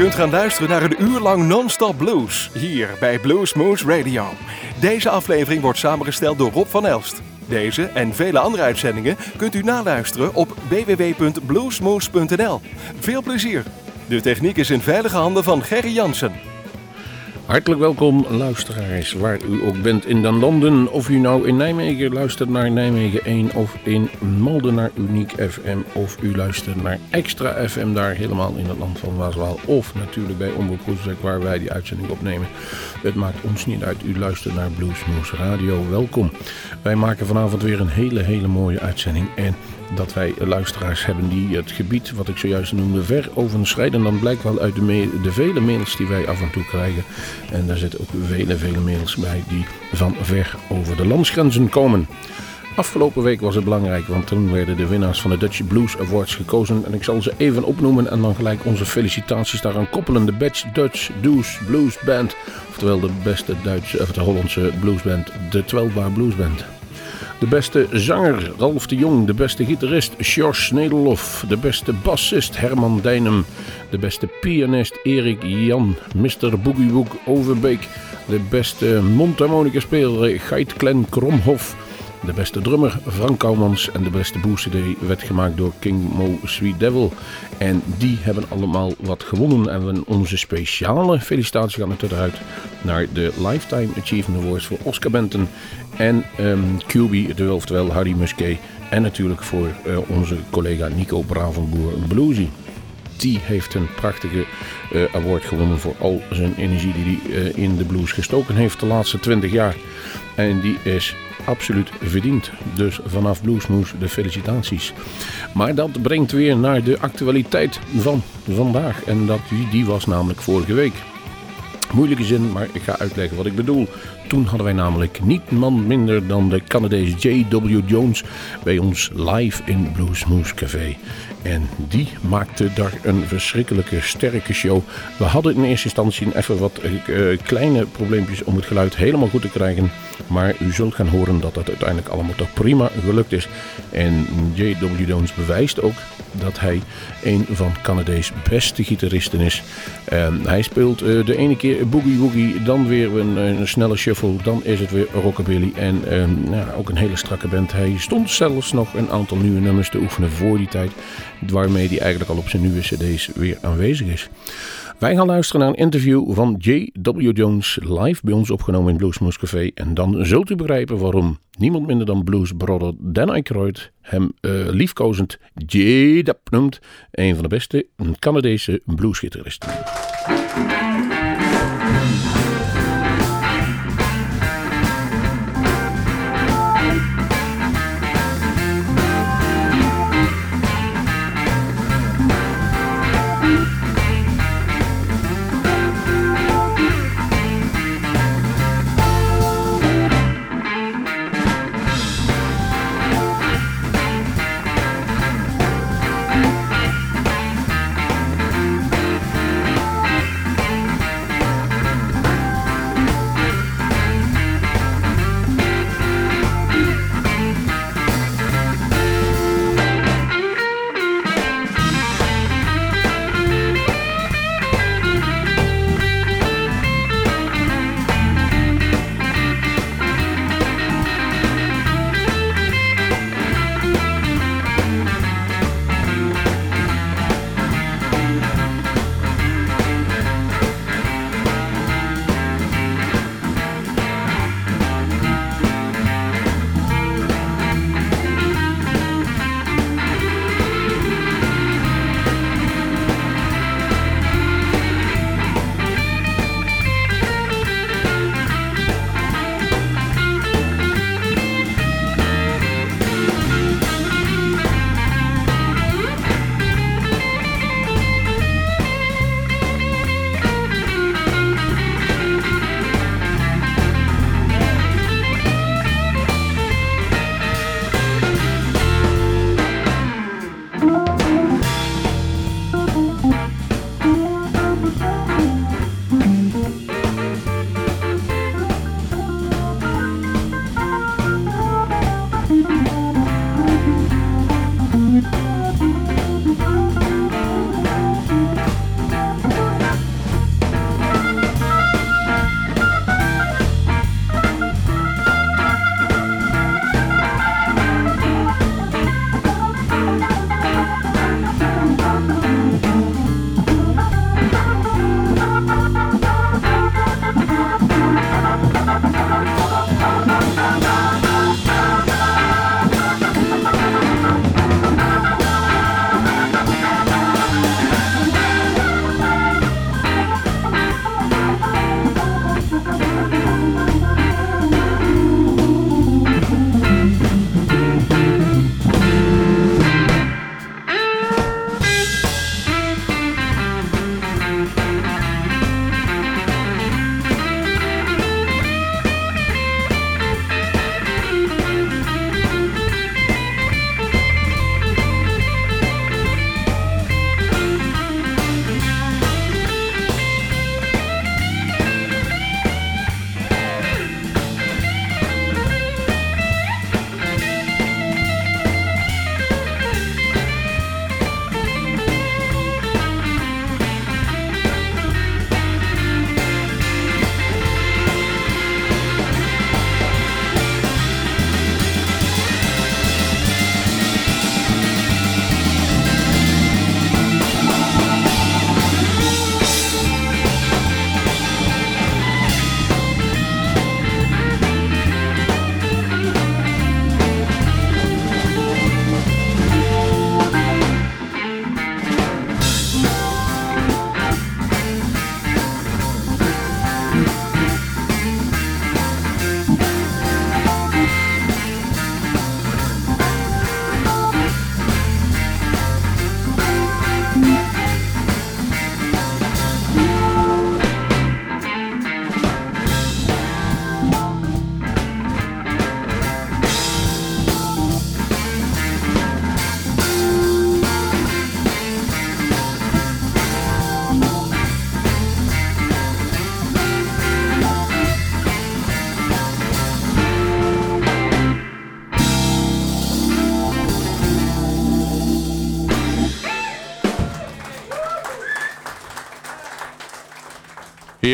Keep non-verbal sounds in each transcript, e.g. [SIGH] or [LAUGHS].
kunt gaan luisteren naar een uur lang non-stop blues hier bij Bluesmoose Radio. Deze aflevering wordt samengesteld door Rob van Elst. Deze en vele andere uitzendingen kunt u naluisteren op www.bluesmoose.nl. Veel plezier! De techniek is in veilige handen van Gerry Jansen. Hartelijk welkom luisteraars, waar u ook bent in de landen. Of u nou in Nijmegen luistert naar Nijmegen 1 of in Malden naar Uniek FM. Of u luistert naar Extra FM daar helemaal in het land van Waaswaal. Of natuurlijk bij Omroep Groesbeek waar wij die uitzending opnemen. Het maakt ons niet uit, u luistert naar Bluesmoose Radio. Welkom. Wij maken vanavond weer een hele hele mooie uitzending. En dat wij luisteraars hebben die het gebied wat ik zojuist noemde ver overschrijden. Dan blijkt wel uit de, de, vele mails die wij af en toe krijgen. En daar zitten ook vele, vele mails bij die van ver over de landsgrenzen komen. Afgelopen week was het belangrijk, want toen werden de winnaars van de Dutch Blues Awards gekozen. En ik zal ze even opnoemen en dan gelijk onze felicitaties daaraan koppelen. De Batch Dutch Blues Blues Band, oftewel de beste Duitse, of de Hollandse bluesband, de 12 Bar Blues Band. De beste zanger Ralf de Jong. De beste gitarist Sjors Nederlof. De beste bassist Herman Dijnem. De beste pianist Erik Jan. Mr. Boogiewook Overbeek. De beste mondharmonica speler Geit Klen Kromhof. De beste drummer Frank Kouwmans en de beste boost werd gemaakt door King Mo Sweet Devil. En die hebben allemaal wat gewonnen. En onze speciale felicitatie gaan eruit naar de Lifetime Achievement Awards voor Oscar Benton en um, QB, oftewel Harry Musquet. En natuurlijk voor uh, onze collega Nico Bravenboer Bluesy. Die heeft een prachtige uh, award gewonnen voor al zijn energie die hij uh, in de blues gestoken heeft de laatste 20 jaar. En die is absoluut verdiend. Dus vanaf Bluesmoes de felicitaties. Maar dat brengt weer naar de actualiteit van vandaag. En dat, die was namelijk vorige week. Moeilijke zin, maar ik ga uitleggen wat ik bedoel. Toen hadden wij namelijk niemand minder dan de Canadees J.W. Jones bij ons live in Bluesmoose Café. En die maakte daar een verschrikkelijke sterke show. We hadden in eerste instantie even wat uh, kleine probleempjes om het geluid helemaal goed te krijgen. Maar u zult gaan horen dat dat uiteindelijk allemaal toch prima gelukt is. En J.W. Jones bewijst ook dat hij een van Canadees beste gitaristen is. Um, hij speelt uh, de ene keer boogie woogie, dan weer een, een, snelle shuffle, dan is het weer rockabilly. En um, ja, ook een hele strakke band. Hij stond zelfs nog een aantal nieuwe nummers te oefenen voor die tijd. Waarmee hij eigenlijk al op zijn nieuwe cd's weer aanwezig is. Wij gaan luisteren naar een interview van J.W. Jones live bij ons opgenomen in Bluesmoose Café. En dan zult u begrijpen waarom niemand minder dan bluesbrother Dan Aykroyd hem uh, liefkozend J.W. noemt. Een van de beste Canadese bluesgitaristen.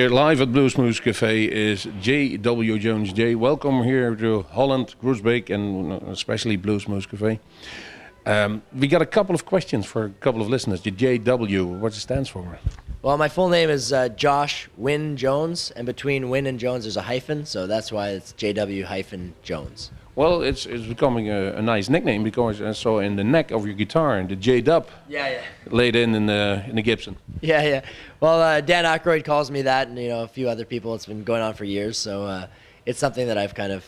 Here live at Blues Moose Cafe is J.W. Jones. J, welcome here to Holland, Groesbeek, and especially Blues Moose Cafe. Um, we got a couple of questions for a couple of listeners. The J.W., what it stands for? Well, my full name is uh, Josh Wynn Jones, and between Wynn and Jones there's a hyphen, so that's why it's J.W. hyphen Jones. Well, it's it's becoming a, a nice nickname because I saw in the neck of your guitar the J Dub. Yeah, yeah. Laid in in the in the Gibson. Yeah, yeah. Well, uh, Dan Aykroyd calls me that, and you know a few other people. It's been going on for years, so uh, it's something that I've kind of,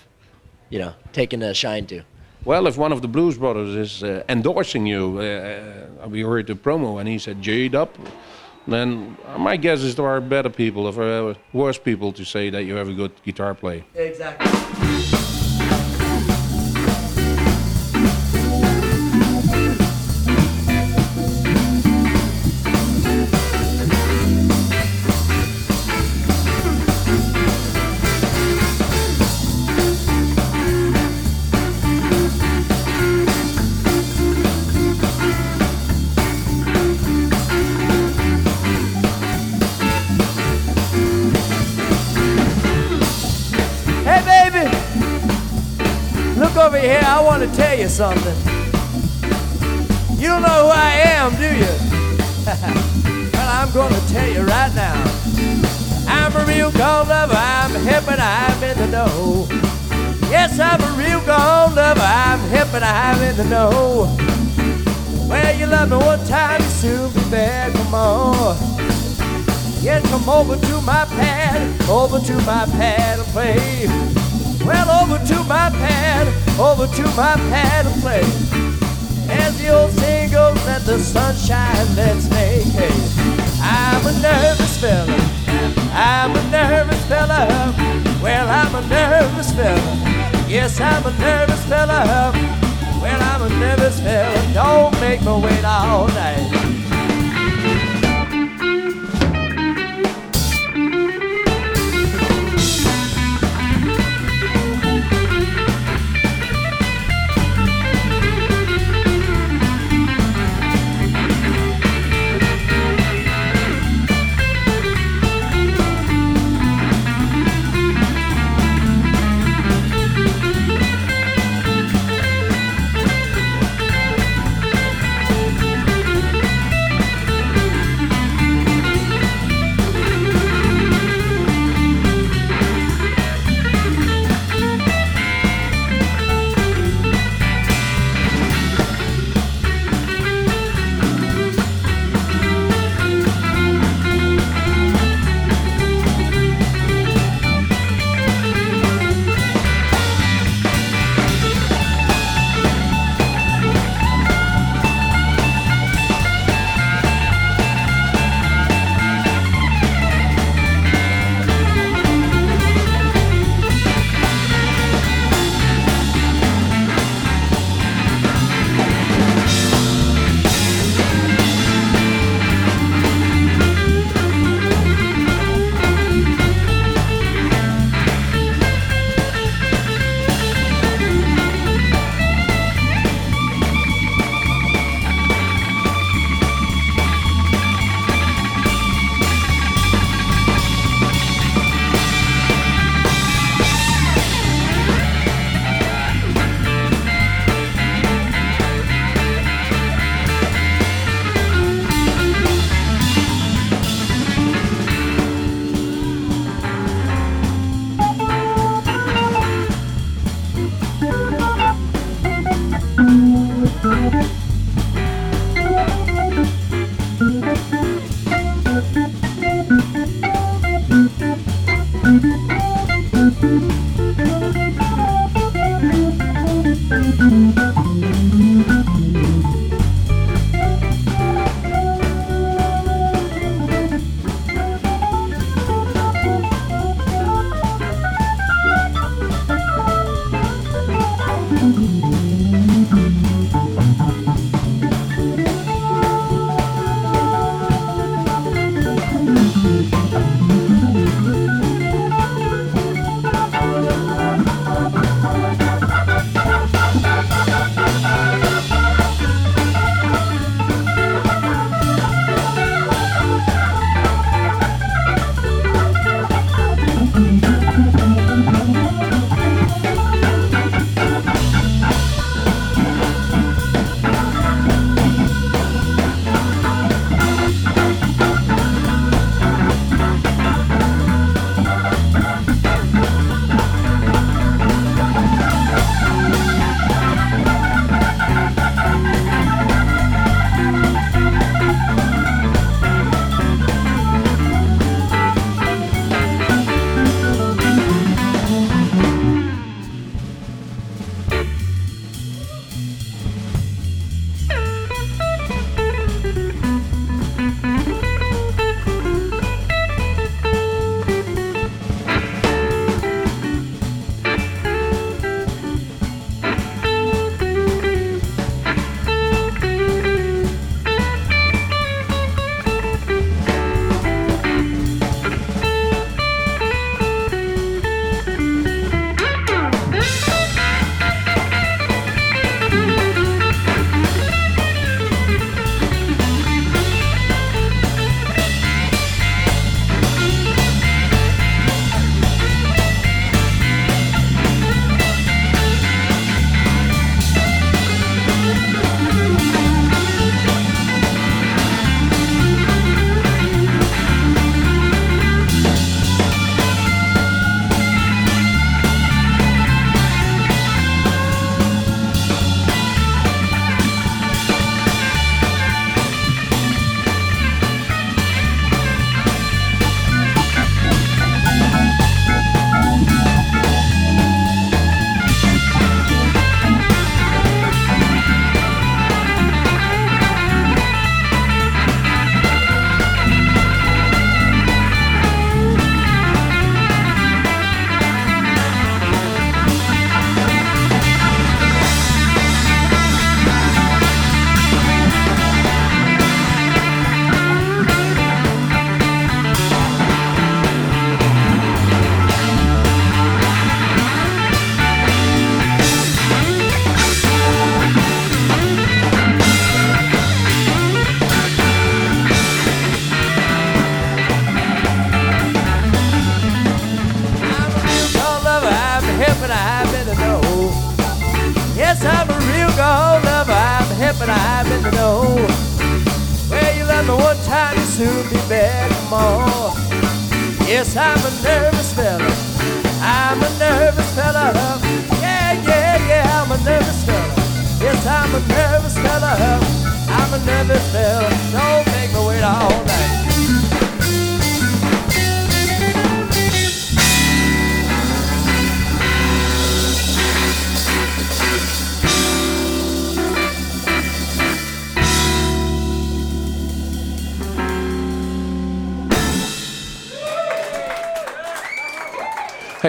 you know, taken a shine to. Well, if one of the Blues Brothers is uh, endorsing you, uh, uh, we heard the promo and he said J Dub, then my guess is there are better people, or worse people, to say that you have a good guitar player. Exactly. Here, I want to tell you something. You don't know who I am, do you? [LAUGHS] well, I'm going to tell you right now. I'm a real gone lover, I'm hip and I'm in the know. Yes, I'm a real gone lover, I'm hip and I'm in the know. Well, you love me one time, you soon be back, come on. Yeah, come over to my pad, over to my pad and play. Well, over to my pad, over to my pad to play. As the old saying goes, let the sunshine let's make hay. I'm a nervous fella. I'm a nervous fella. Well, I'm a nervous fella. Yes, I'm a nervous fella. Well, I'm a nervous fella. Don't make me wait all night.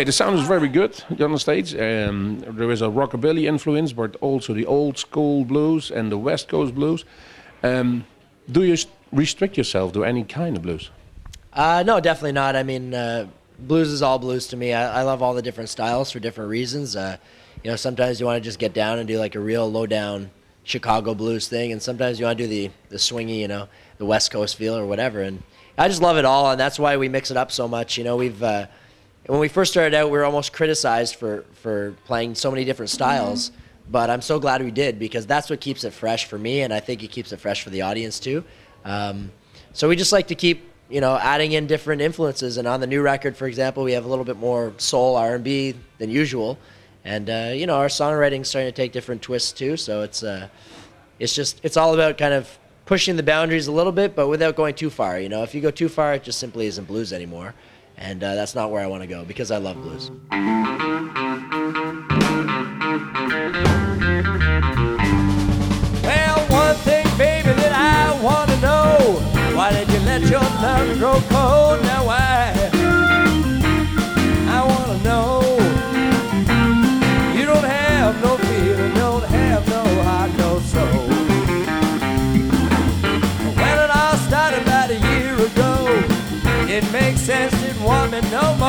The sound is very good on the stage. Um, there is a rockabilly influence, but also the old school blues and the West Coast blues. Um, do you restrict yourself to any kind of blues? Uh, no, definitely not. I mean, uh, blues is all blues to me. I, I, love all the different styles for different reasons. Uh, you know, sometimes you want to just get down and do like a real low down Chicago blues thing, and sometimes you want to do the the swingy, you know, the West Coast feel or whatever. And I just love it all, and that's why we mix it up so much. You know, we've uh, when we first started out, we were almost criticized for for playing so many different styles. Mm-hmm. But I'm so glad we did because that's what keeps it fresh for me, and I think it keeps it fresh for the audience too. Um, so we just like to keep you know adding in different influences. And on the new record, for example, we have a little bit more soul R&B than usual, and uh, you know our songwriting's starting to take different twists too. So it's uh, it's just it's all about kind of pushing the boundaries a little bit, but without going too far. You know, if you go too far, it just simply isn't blues anymore and uh, that's not where I want to go because I love blues. Well, one thing, baby, that I want to know why did you let your love grow cold? Now, why?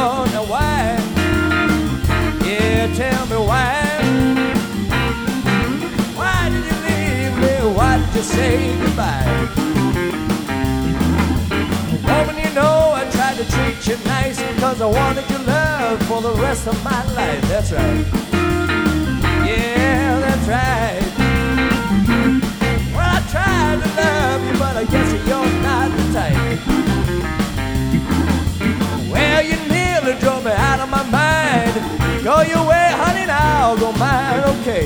Me. Now why? Yeah, tell me why. Why did you leave me? Why did you say goodbye? Woman, you know I tried to treat you nice because I wanted your love for the rest of my life. That's right. Yeah, that's right. Well, I tried to love you, but I guess you're not the type. You nearly drove me out of my mind. Go your way, honey, now I'll go mine, okay.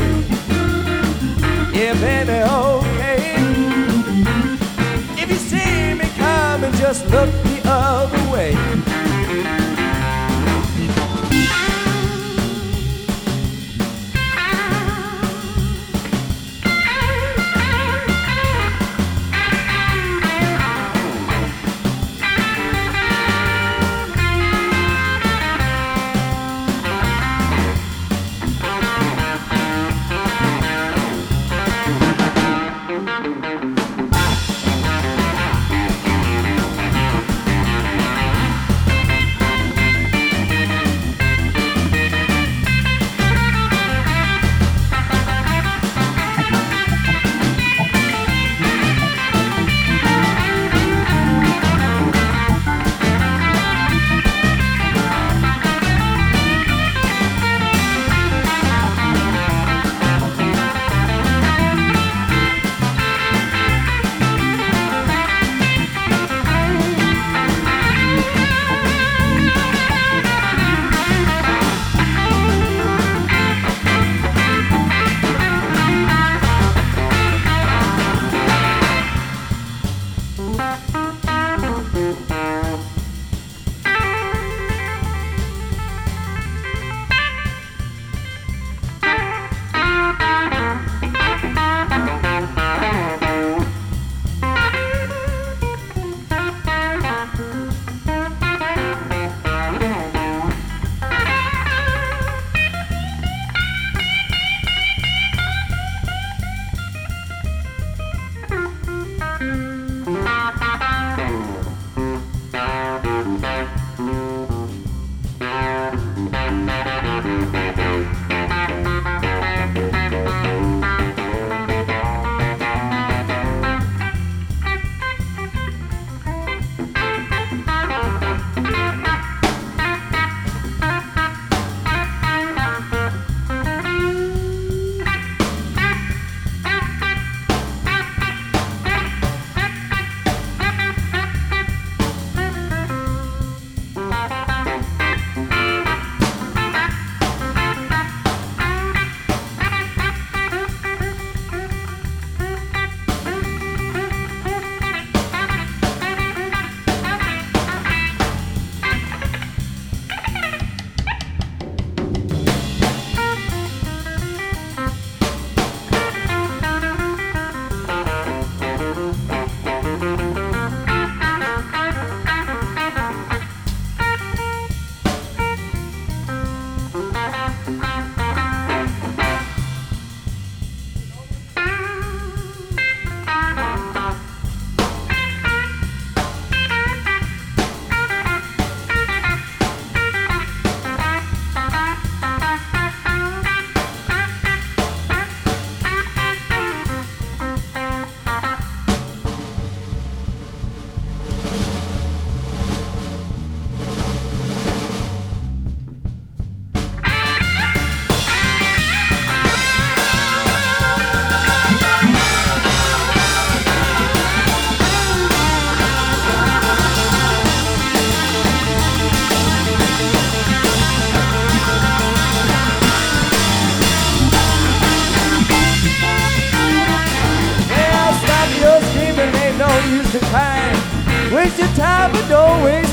Yeah, baby, okay. If you see me coming, just look the other way.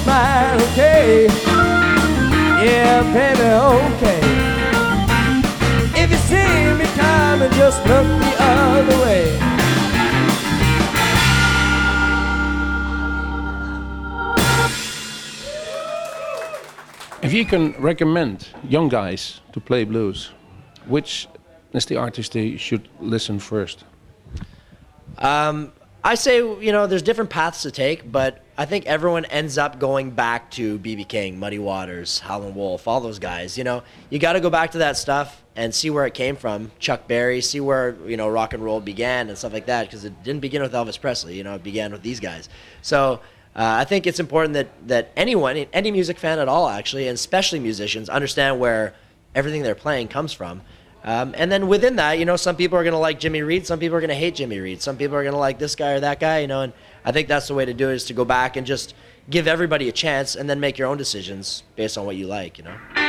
mine, okay? Yeah, baby, okay. If you see me coming, just look the other way. If you can recommend young guys to play blues, which is the artist they should listen first? Um, I say, you know, there's different paths to take, but I think everyone ends up going back to BB King, Muddy Waters, Howlin' Wolf, all those guys. You know, you got to go back to that stuff and see where it came from. Chuck Berry, see where you know rock and roll began and stuff like that, because it didn't begin with Elvis Presley. You know, it began with these guys. So. Uh, I think it's important that, that anyone, any music fan at all, actually, and especially musicians, understand where everything they're playing comes from. Um, and then within that, you know, some people are going to like Jimmy Reed, some people are going to hate Jimmy Reed, some people are going to like this guy or that guy, you know. And I think that's the way to do it is to go back and just give everybody a chance, and then make your own decisions based on what you like, you know.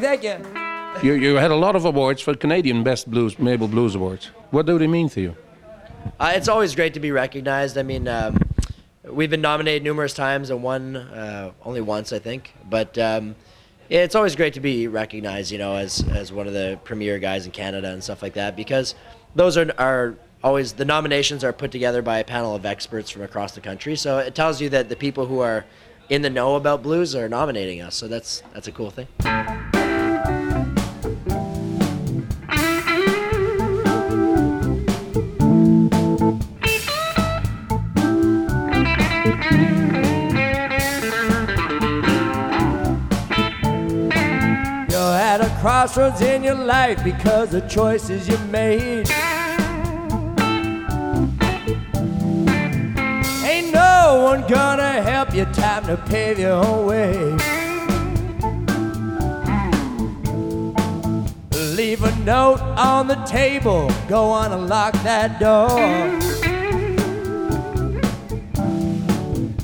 BB Thank you. You, you had a lot of awards for Canadian Best Blues Maple Blues Awards. What do they mean to you? Uh, it's always great to be recognized. I mean, um, we've been nominated numerous times and won uh, only once, I think. But um, yeah, it's always great to be recognized, you know, as as one of the premier guys in Canada and stuff like that, because those are are always the nominations are put together by a panel of experts from across the country. So it tells you that the people who are in the know about blues are nominating us. So that's that's a cool thing. Crossroads in your life because of choices you made. Ain't no one gonna help you, time to pave your own way. Leave a note on the table, go on and lock that door.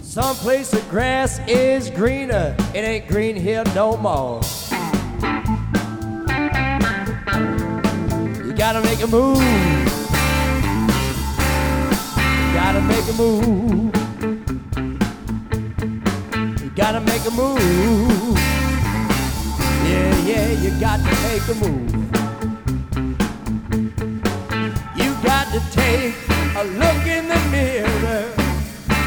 Someplace the grass is greener, it ain't green here no more. Gotta make a move. Gotta make a move. You gotta make a move. Yeah, yeah, you got to make a move. You got to take a look in the mirror.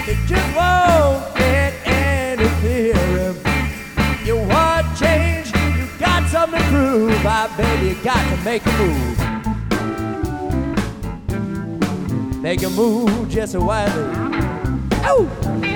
It just won't get any clearer. You want change, you got something to prove. Ah, I bet you got to make a move. Make a move, Jesse Whiteley. Oh!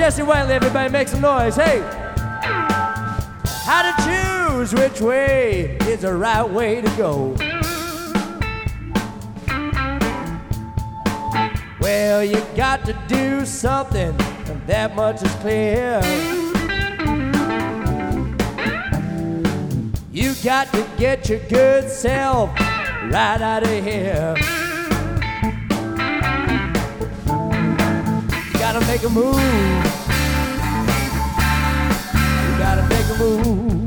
Jesse Whiteley. Everybody make some noise. Hey! How to choose which way is the right way to go. Well, you got to do something, and that much is clear. You got to get your good self right out of here. Make a move. You gotta make a move.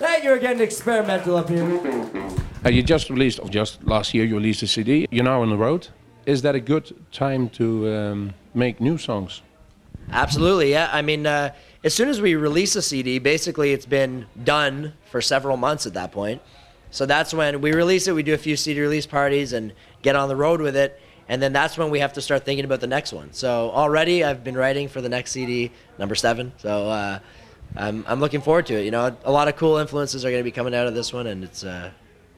Thank you. We're getting experimental up here. Uh, you just released, or just last year, you released a CD. You're now on the road. Is that a good time to um, make new songs? Absolutely, yeah. I mean, uh, as soon as we release a CD, basically it's been done for several months at that point. So that's when we release it. We do a few CD release parties and get on the road with it, and then that's when we have to start thinking about the next one. So already I've been writing for the next CD, number seven. So uh, I'm I'm looking forward to it. You know, a lot of cool influences are going to be coming out of this one, and it's. Uh,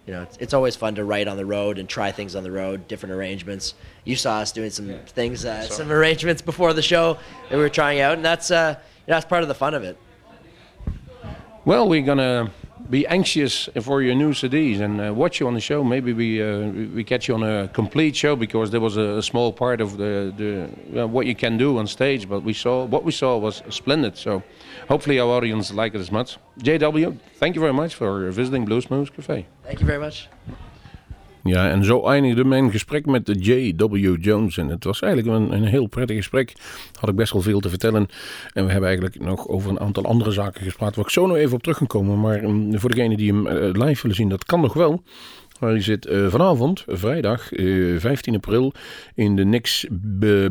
you know, it's, it's always fun to write on the road and try things on the road, different arrangements. You saw us doing some things, uh, some arrangements before the show that we were trying out, and that's uh, you know, that's part of the fun of it. Well, we're gonna be anxious for your new CDs and uh, watch you on the show. Maybe we uh, we catch you on a complete show because there was a, a small part of the the uh, what you can do on stage, but we saw what we saw was splendid. So hopefully our audience like it as much. JW, thank you very much for visiting Blue Smooth Cafe. Thank you very much. Ja, en zo eindigde mijn gesprek met de J.W. Jones. En het was eigenlijk een, een heel prettig gesprek. Had ik best wel veel te vertellen. En we hebben eigenlijk nog over een aantal andere zaken gesproken. Waar ik zo nog even op terug kan komen. Maar um, voor degenen die hem uh, live willen zien, dat kan nog wel. Hij zit uh, vanavond, vrijdag uh, 15 april, in de Nix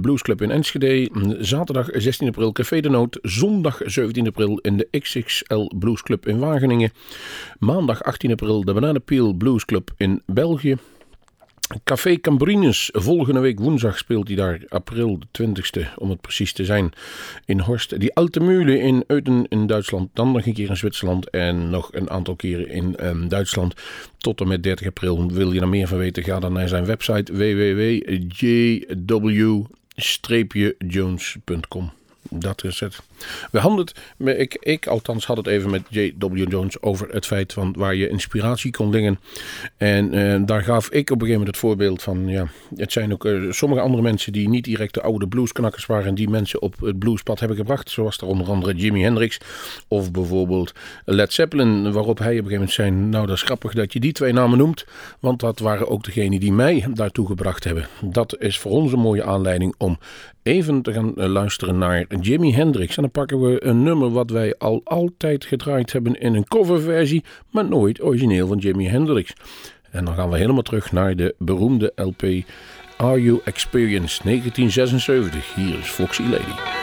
Blues Club in Enschede. Zaterdag 16 april Café de Noot. Zondag 17 april in de XXL Blues Club in Wageningen. Maandag 18 april de Bananenpeel Blues Club in België. Café Cambrinus, volgende week woensdag speelt hij daar, april de 20ste om het precies te zijn, in Horst. Die Alte Mühle in Uiten in Duitsland, dan nog een keer in Zwitserland en nog een aantal keren in um, Duitsland. Tot en met 30 april. Wil je er meer van weten, ga dan naar zijn website www.jw-jones.com dat is het. We hadden het, ik, ik althans had het even met J.W. Jones over het feit van waar je inspiratie kon dingen. En uh, daar gaf ik op een gegeven moment het voorbeeld van, ja, het zijn ook uh, sommige andere mensen die niet direct de oude bluesknakkers waren en die mensen op het bluespad hebben gebracht. Zoals er onder andere Jimi Hendrix of bijvoorbeeld Led Zeppelin, waarop hij op een gegeven moment zei, nou dat is grappig dat je die twee namen noemt, want dat waren ook degenen die mij daartoe gebracht hebben. Dat is voor ons een mooie aanleiding om even te gaan luisteren naar Jimi Hendrix. En dan pakken we een nummer wat wij al altijd gedraaid hebben in een coverversie, maar nooit origineel van Jimi Hendrix. En dan gaan we helemaal terug naar de beroemde LP Are You Experienced 1976. Hier is Foxy Lady.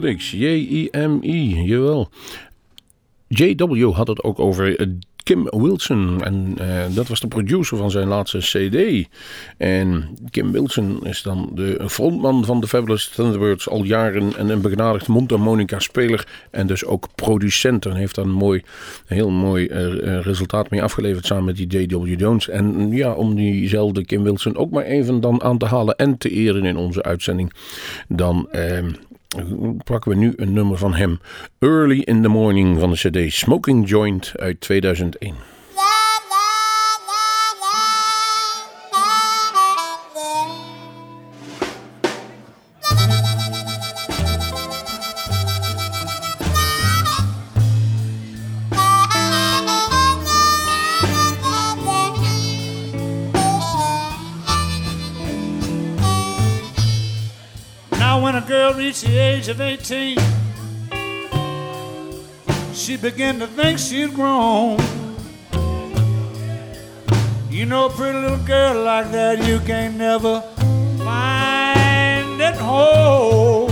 Jimi jawel. JW had het ook over eh, Kim Wilson. En eh, dat was de producer van zijn laatste CD. En Kim Wilson is dan de frontman van de Fabulous Thunderbirds al jaren. En een begenadigd mondharmonica-speler. En dus ook producent. En heeft daar een mooi, heel mooi eh, resultaat mee afgeleverd samen met die J.W. Jones. En ja, om diezelfde Kim Wilson ook maar even dan aan te halen en te eren in onze uitzending. Dan. ehm, pakken we nu een nummer van hem. Early in the Morning van de CD Smoking Joint uit 2001. Reached the age of 18, she began to think she'd grown. You know, a pretty little girl like that, you can't never find at home.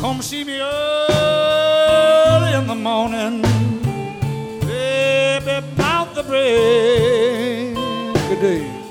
Come see me early in the morning, baby, about the break of day.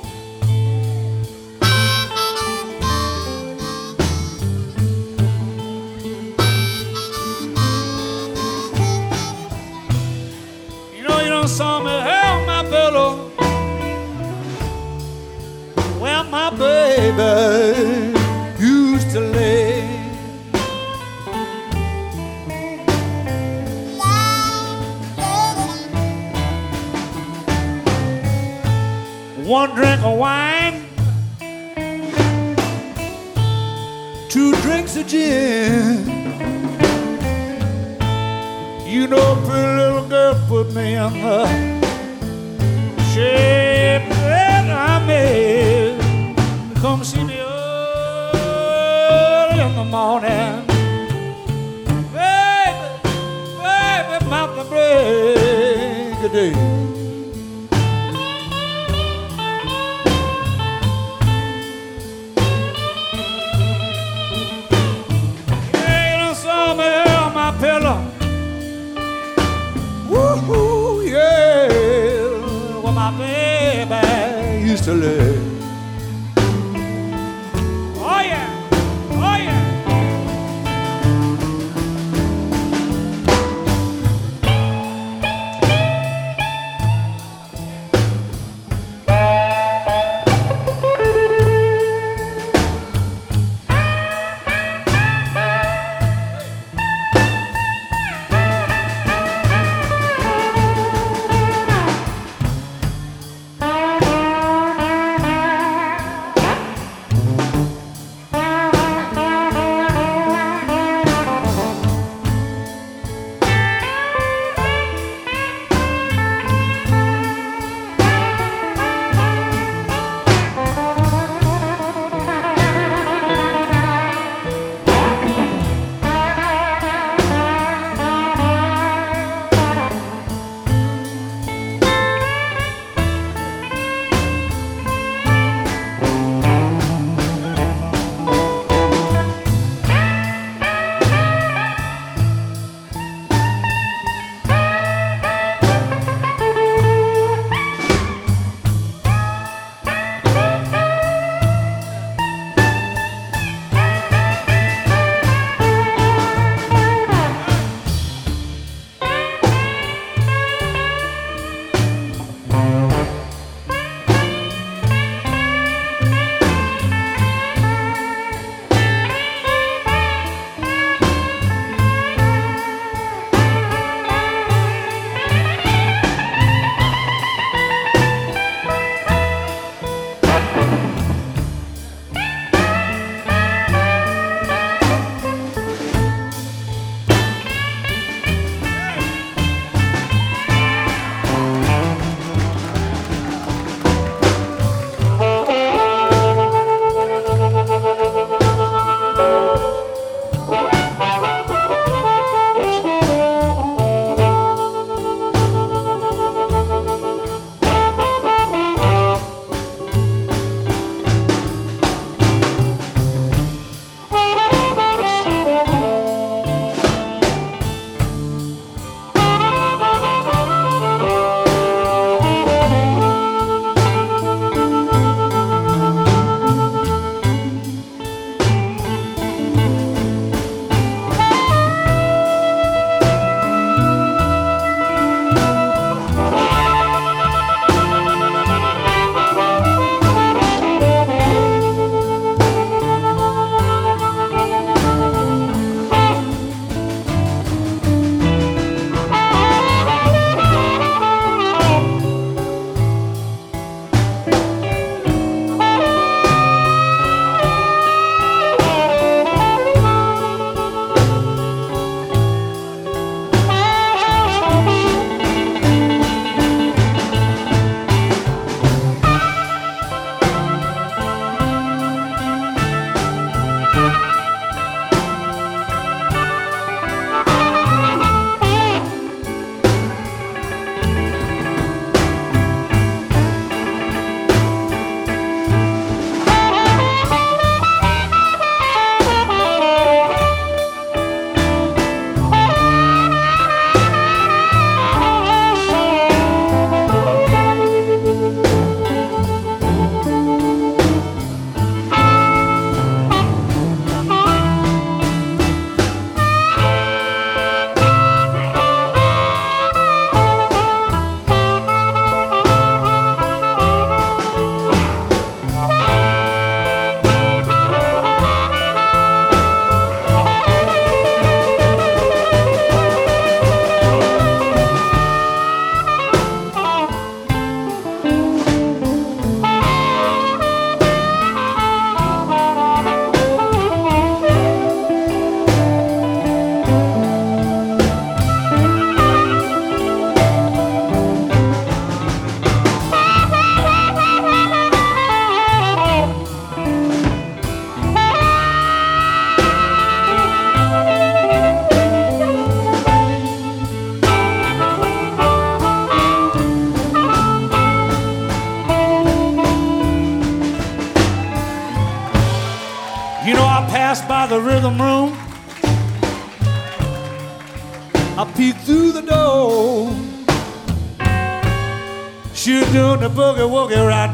You know, a pretty little girl put me on the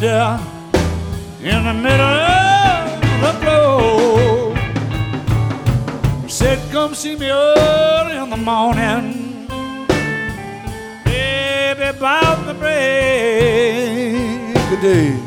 there in the middle of the floor. He said, Come see me early in the morning, baby, about the break of day.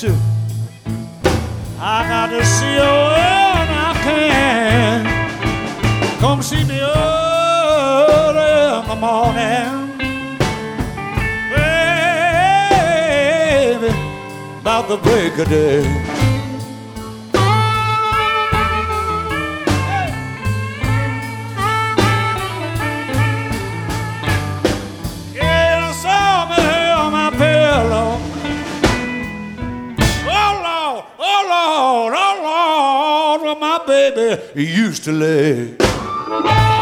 to. I got to see you when I can. Come see me early in the morning. Baby, about the break of day. used to lay.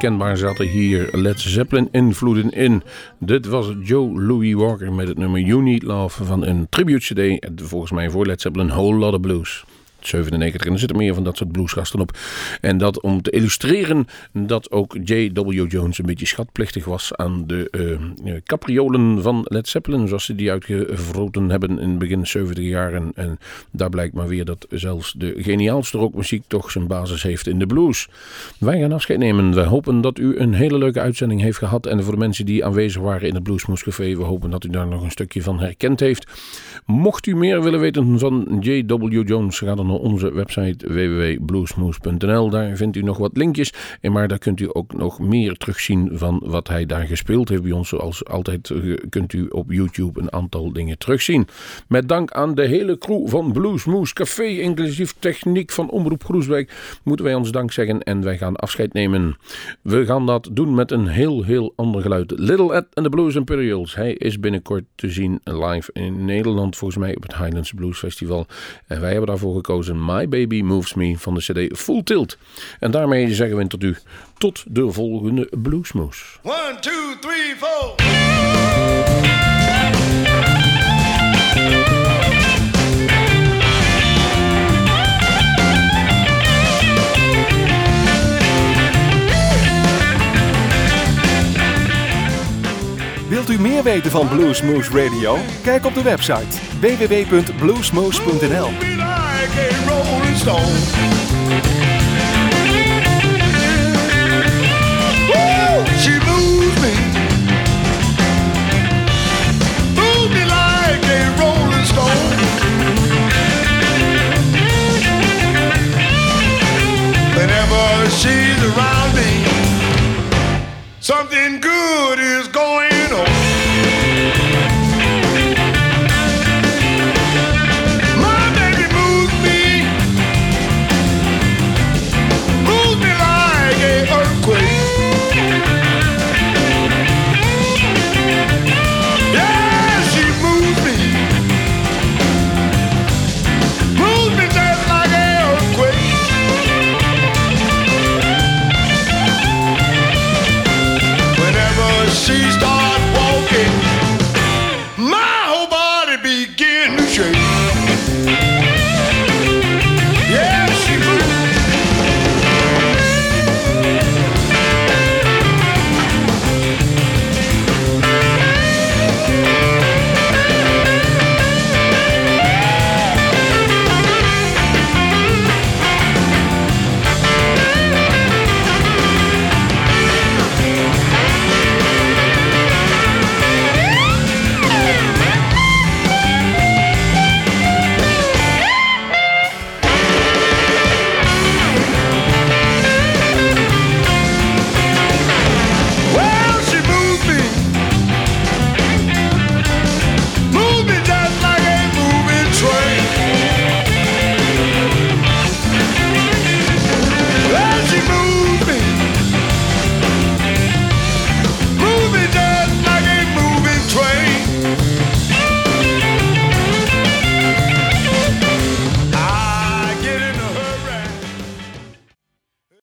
Kenbaar zaten hier Led Zeppelin invloeden in. Dit was Joe Louis Walker met het nummer You Need Love van een tribute CD. Volgens mij voor Led Zeppelin Whole Lotta Blues. 97. En er zitten meer van dat soort bluesgasten op. En dat om te illustreren dat ook J.W. Jones een beetje schatplichtig was aan de uh, capriolen van Led Zeppelin, zoals ze die uitgevroten hebben in begin 70 jaren. En daar blijkt maar weer dat zelfs de geniaalste rockmuziek toch zijn basis heeft in de blues. Wij gaan afscheid nemen. We hopen dat u een hele leuke uitzending heeft gehad. En voor de mensen die aanwezig waren in het Bluesmoes Café, we hopen dat u daar nog een stukje van herkend heeft. Mocht u meer willen weten van J.W. Jones, ga dan onze website www.bluesmoes.nl. Daar vindt u nog wat linkjes. En maar daar kunt u ook nog meer terugzien van wat hij daar gespeeld heeft bij ons. Zoals altijd kunt u op YouTube een aantal dingen terugzien. Met dank aan de hele crew van Bluesmoes Café, inclusief techniek van Omroep Groesbeek, moeten wij ons dank zeggen en wij gaan afscheid nemen. We gaan dat doen met een heel, heel ander geluid. Little Ed and the Blues Imperials. Hij is binnenkort te zien live in Nederland, volgens mij op het Highlands Blues Festival. En wij hebben daarvoor gekozen My Baby Moves Me van de CD Full Tilt. En daarmee zeggen we tot u tot de volgende Bluesmoes. 1, 2, 3, 4. Wilt u meer weten van Bluesmoose Radio? Kijk op de website www.bluesmoose.nl. She moves me, moves me like a rolling stone. Whenever she's